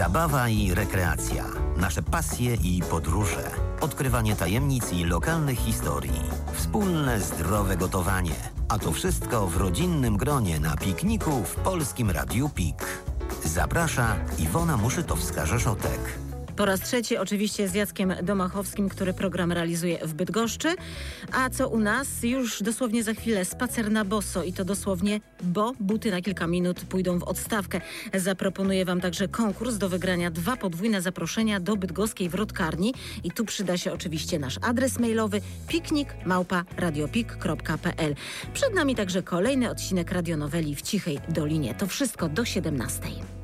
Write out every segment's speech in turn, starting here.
Zabawa i rekreacja, nasze pasje i podróże, odkrywanie tajemnic i lokalnych historii, wspólne zdrowe gotowanie, a to wszystko w rodzinnym gronie na pikniku w Polskim Radiu Pik. Zaprasza Iwona Muszytowska-Rzeszotek. Po raz trzeci oczywiście z Jackiem Domachowskim, który program realizuje w Bydgoszczy. A co u nas? Już dosłownie za chwilę spacer na boso i to dosłownie, bo buty na kilka minut pójdą w odstawkę. Zaproponuję Wam także konkurs do wygrania dwa podwójne zaproszenia do bydgoskiej wrotkarni i tu przyda się oczywiście nasz adres mailowy piknik małpa radiopik.pl. Przed nami także kolejny odcinek radionoweli w Cichej Dolinie. To wszystko do 17.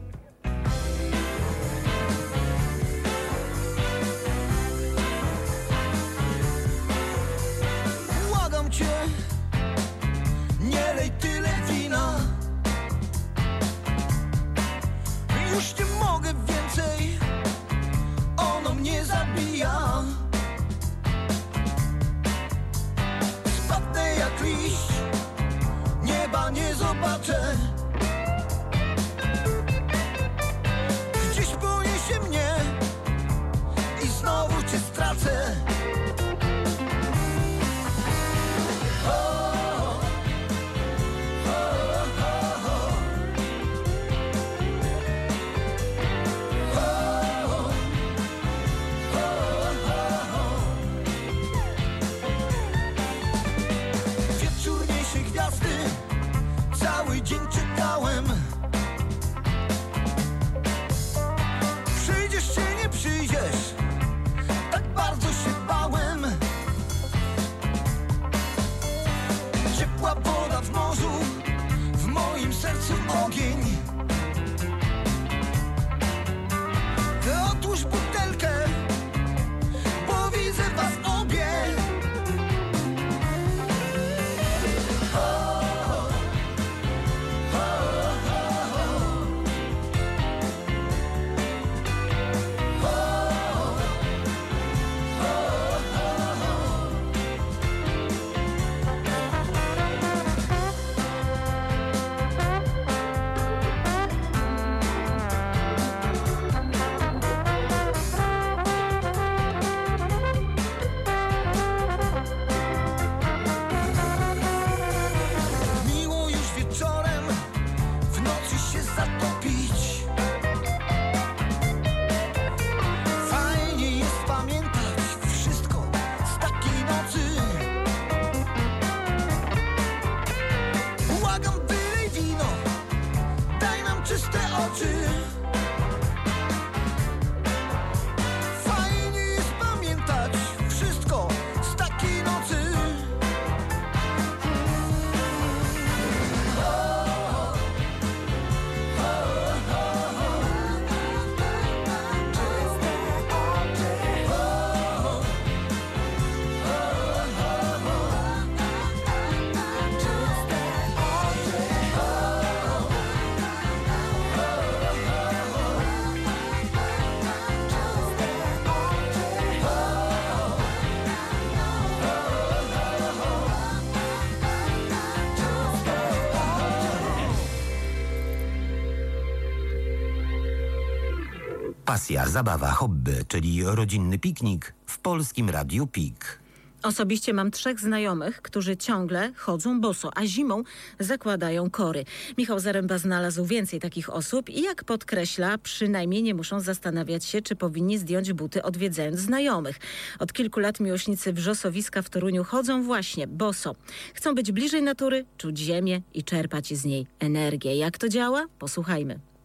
Pasja, zabawa, hobby, czyli rodzinny piknik w Polskim Radiu Pik. Osobiście mam trzech znajomych, którzy ciągle chodzą boso, a zimą zakładają kory. Michał Zaręba znalazł więcej takich osób i jak podkreśla, przynajmniej nie muszą zastanawiać się, czy powinni zdjąć buty odwiedzając znajomych. Od kilku lat miłośnicy wrzosowiska w Toruniu chodzą właśnie boso. Chcą być bliżej natury, czuć ziemię i czerpać z niej energię. Jak to działa? Posłuchajmy.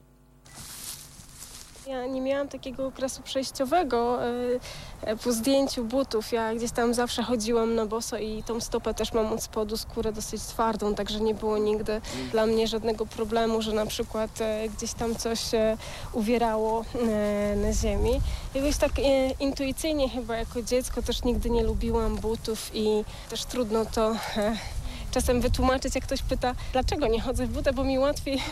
Ja nie miałam takiego okresu przejściowego e, e, po zdjęciu butów. Ja gdzieś tam zawsze chodziłam na boso i tą stopę też mam od spodu skórę dosyć twardą, także nie było nigdy dla mnie żadnego problemu, że na przykład e, gdzieś tam coś uwierało na ziemi. Jakoś tak intuicyjnie chyba jako dziecko też nigdy nie lubiłam butów i też trudno to czasem wytłumaczyć, jak ktoś pyta, dlaczego nie chodzę w butach, bo mi łatwiej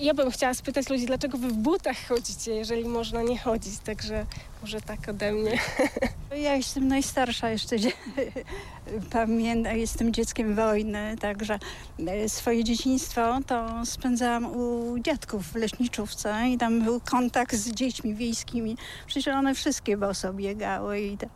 ja bym chciała spytać ludzi, dlaczego wy w butach chodzicie, jeżeli można nie chodzić, także może tak ode mnie. Ja jestem najstarsza jeszcze. Pamiętam, jestem dzieckiem wojny, także e, swoje dzieciństwo to spędzałam u dziadków w leśniczówce i tam był kontakt z dziećmi wiejskimi. Przecież one wszystkie boso biegały i to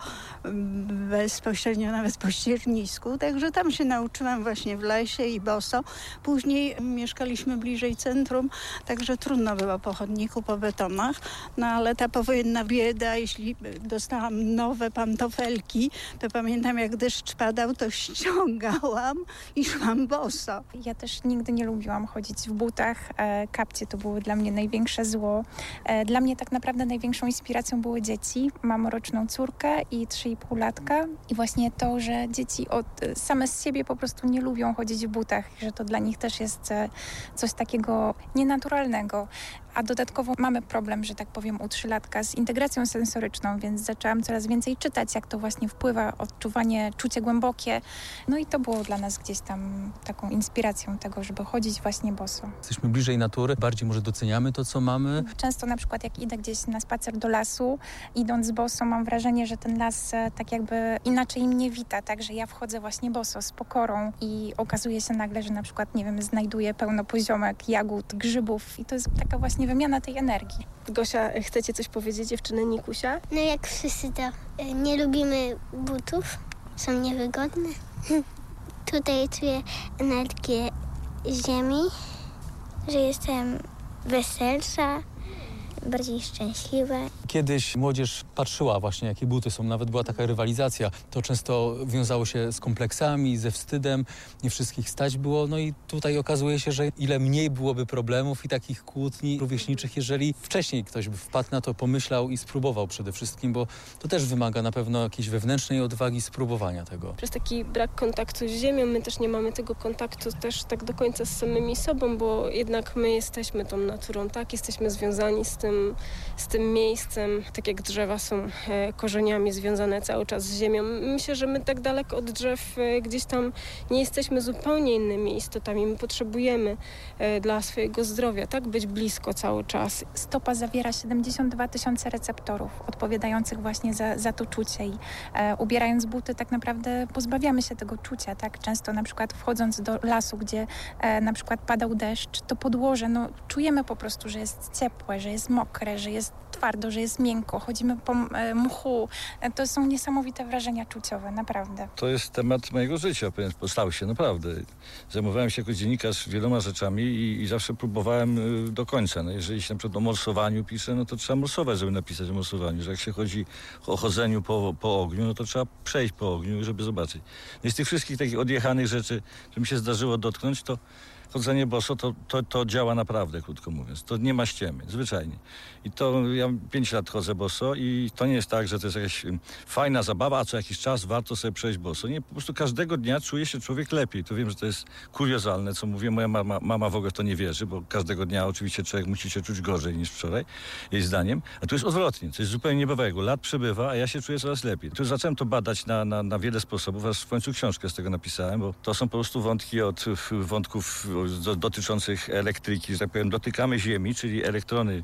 mm, bezpośrednio nawet po ściernisku. Także tam się nauczyłam właśnie w lesie i boso. Później mieszkaliśmy bliżej centrum, także trudno było po chodniku, po betonach. No ale ta powojenna bieda, jeśli dostałam nowe pantofelki, to pamiętam jak deszcz padał, to ściągałam i szłam boso. Ja też nigdy nie lubiłam chodzić w butach. E, Kapcie to były dla mnie największe zło. E, Dla mnie tak naprawdę największą inspiracją były dzieci. Mam roczną córkę i 3,5 latka. I właśnie to, że dzieci od, same z siebie po prostu nie lubią chodzić w butach, że to dla nich też jest e, coś takiego nienaturalnego. A dodatkowo mamy problem, że tak powiem, u trzylatka z integracją sensoryczną, więc zaczęłam coraz więcej czytać, jak to właśnie wpływa, odczuwanie, czucie głębokie. No i to było dla nas gdzieś tam taką inspiracją tego, żeby chodzić właśnie boso. Jesteśmy bliżej natury, bardziej może doceniamy to, co mamy. Często na przykład jak idę gdzieś na spacer do lasu, idąc boso, mam wrażenie, że ten las e, tak jakby inaczej mnie wita, tak, że ja wchodzę właśnie boso z pokorą i okazuje się nagle, że na przykład, nie wiem, znajduję pełno poziomek, jagód, grzybów i to jest taka właśnie wymiana tej energii. Gosia, chcecie coś powiedzieć, dziewczyny Nikusia? No jak wszyscy to y, nie lubimy butów, są niewygodne. Tutaj czuję energię ziemi, że jestem weselsza, bardziej szczęśliwa. Kiedyś młodzież patrzyła właśnie, jakie buty są. Nawet była taka rywalizacja. To często wiązało się z kompleksami, ze wstydem. Nie wszystkich stać było. No i tutaj okazuje się, że ile mniej byłoby problemów i takich kłótni rówieśniczych, jeżeli wcześniej ktoś by wpadł na to, pomyślał i spróbował przede wszystkim, bo to też wymaga na pewno jakiejś wewnętrznej odwagi spróbowania tego. Przez taki brak kontaktu z ziemią, my też nie mamy tego kontaktu też tak do końca z samymi sobą, bo jednak my jesteśmy tą naturą, tak? Jesteśmy związani z tym, z tym miejscem, tak jak drzewa są e, korzeniami związane cały czas z ziemią. Myślę, że my tak daleko od drzew e, gdzieś tam nie jesteśmy zupełnie innymi istotami. My potrzebujemy e, dla swojego zdrowia, tak? Być blisko cały czas. Stopa zawiera 72 tysiące receptorów odpowiadających właśnie za, za to czucie i e, ubierając buty tak naprawdę pozbawiamy się tego czucia, tak? Często na przykład wchodząc do lasu, gdzie e, na przykład padał deszcz, to podłoże, no czujemy po prostu, że jest ciepłe, że jest mokre, że jest twardo, że jest miękko, chodzimy po e, mchu. E, to są niesamowite wrażenia czuciowe, naprawdę. To jest temat mojego życia, stał się naprawdę. Zajmowałem się jako dziennikarz wieloma rzeczami i, i zawsze próbowałem y, do końca. No, jeżeli się na przykład o morsowaniu pisze, no to trzeba morsować, żeby napisać o morsowaniu. Że jak się chodzi o chodzeniu po, po ogniu, no to trzeba przejść po ogniu, żeby zobaczyć. No z tych wszystkich takich odjechanych rzeczy, że mi się zdarzyło dotknąć, to chodzenie boso to, to, to działa naprawdę, krótko mówiąc. To nie ma ściemy, zwyczajnie. I to ja 5 lat chodzę boso i to nie jest tak, że to jest jakaś fajna zabawa, a co jakiś czas warto sobie przejść boso. Nie, po prostu każdego dnia czuje się człowiek lepiej. To wiem, że to jest kuriozalne, co mówię. Moja mama, mama w ogóle w to nie wierzy, bo każdego dnia oczywiście człowiek musi się czuć gorzej niż wczoraj, jej zdaniem. A tu jest odwrotnie, jest zupełnie niebawego. Lat przybywa, a ja się czuję coraz lepiej. Tu zacząłem to badać na, na, na wiele sposobów, aż w końcu książkę z tego napisałem, bo to są po prostu wątki od wątków do, dotyczących elektryki, że tak powiem, dotykamy Ziemi, czyli elektrony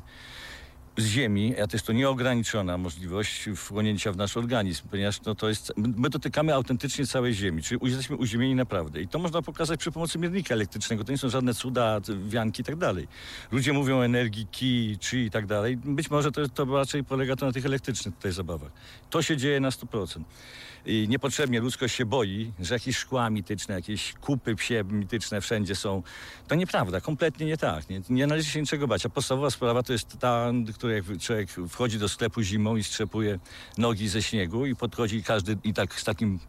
z Ziemi, a jest to nieograniczona możliwość wchłonięcia w nasz organizm, ponieważ no, to jest, my dotykamy autentycznie całej Ziemi, czyli jesteśmy uziemieni naprawdę. I to można pokazać przy pomocy miernika elektrycznego. To nie są żadne cuda, wianki i tak dalej. Ludzie mówią o energii ki, chi i tak dalej. Być może to, to raczej polega to na tych elektrycznych tutaj zabawach. To się dzieje na 100%. I niepotrzebnie ludzkość się boi, że jakieś szkła mityczne, jakieś kupy psie mityczne wszędzie są. To nieprawda, kompletnie nie tak. Nie, nie należy się niczego bać. A podstawowa sprawa to jest ta, która jak człowiek wchodzi do sklepu zimą i strzepuje nogi ze śniegu i podchodzi każdy i tak z takim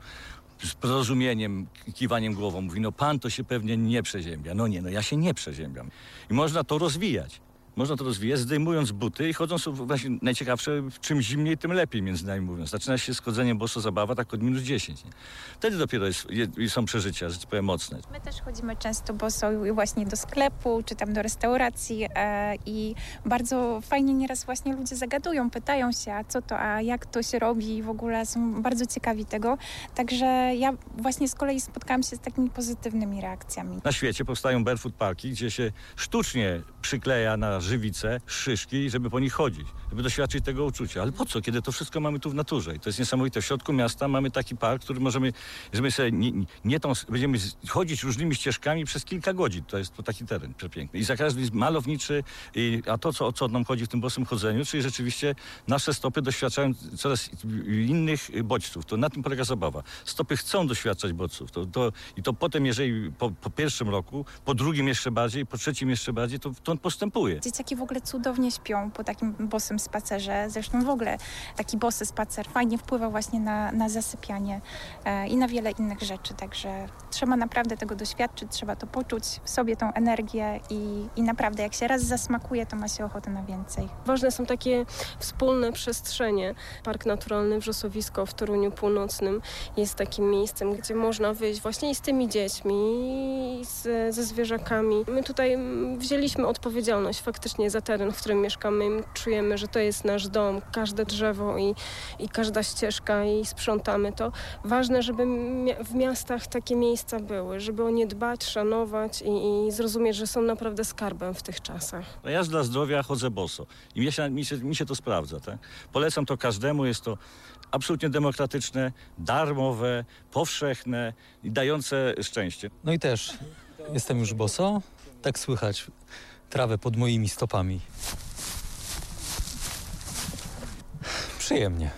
z porozumieniem, kiwaniem głową mówi, no pan to się pewnie nie przeziębia. No nie, no ja się nie przeziębiam. I można to rozwijać. Można to rozwijać, zdejmując buty i chodząc właśnie najciekawsze, czym zimniej, tym lepiej, między nami mówiąc. Zaczyna się z chodzeniem boso zabawa tak od minus 10. Nie? Wtedy dopiero jest, je, są przeżycia, że powiem, mocne. My też chodzimy często boso i właśnie do sklepu, czy tam do restauracji e, i bardzo fajnie nieraz właśnie ludzie zagadują, pytają się, a co to, a jak to się robi i w ogóle są bardzo ciekawi tego. Także ja właśnie z kolei spotkałam się z takimi pozytywnymi reakcjami. Na świecie powstają barefoot parki, gdzie się sztucznie przykleja na żywice, szyszki, żeby po nich chodzić, żeby doświadczyć tego uczucia. Ale po co, kiedy to wszystko mamy tu w naturze? I to jest niesamowite. W środku miasta mamy taki park, który możemy, żeby sobie nie, nie- tą, będziemy chodzić różnymi ścieżkami przez kilka godzin. To jest to taki teren przepiękny. I za każdym jest malowniczy, i, a to, co, o co nam chodzi w tym bosym chodzeniu, czyli rzeczywiście nasze stopy doświadczają coraz innych bodźców. To na tym polega zabawa. Stopy chcą doświadczać bodźców. To, to, I to potem, jeżeli po, po pierwszym roku, po drugim jeszcze bardziej, po trzecim jeszcze bardziej, to, to on postępuje. Dzieciaki w ogóle cudownie śpią po takim bosym spacerze. Zresztą w ogóle taki bosy spacer fajnie wpływa właśnie na, na zasypianie e, i na wiele innych rzeczy. Także trzeba naprawdę tego doświadczyć, trzeba to poczuć w sobie tą energię i, i naprawdę jak się raz zasmakuje, to ma się ochotę na więcej. Ważne są takie wspólne przestrzenie. Park Naturalny Wrzosowisko w Toruniu Północnym jest takim miejscem, gdzie można wyjść właśnie i z tymi dziećmi, i z, ze zwierzakami. My tutaj mm, wzięliśmy odpowiedzialność faktycznie za teren, w którym mieszkamy. Czujemy, że to jest nasz dom, każde drzewo i, i każda ścieżka i sprzątamy to. Ważne, żeby w miastach takie miejsca były, żeby o nie dbać, szanować i, i zrozumieć, że są naprawdę skarbem w tych czasach. No ja dla zdrowia chodzę boso i mi się, mi się, mi się to sprawdza. Tak? Polecam to każdemu, jest to absolutnie demokratyczne, darmowe, powszechne i dające szczęście. No i też jestem już boso, tak słychać trawę pod moimi stopami. Przyjemnie.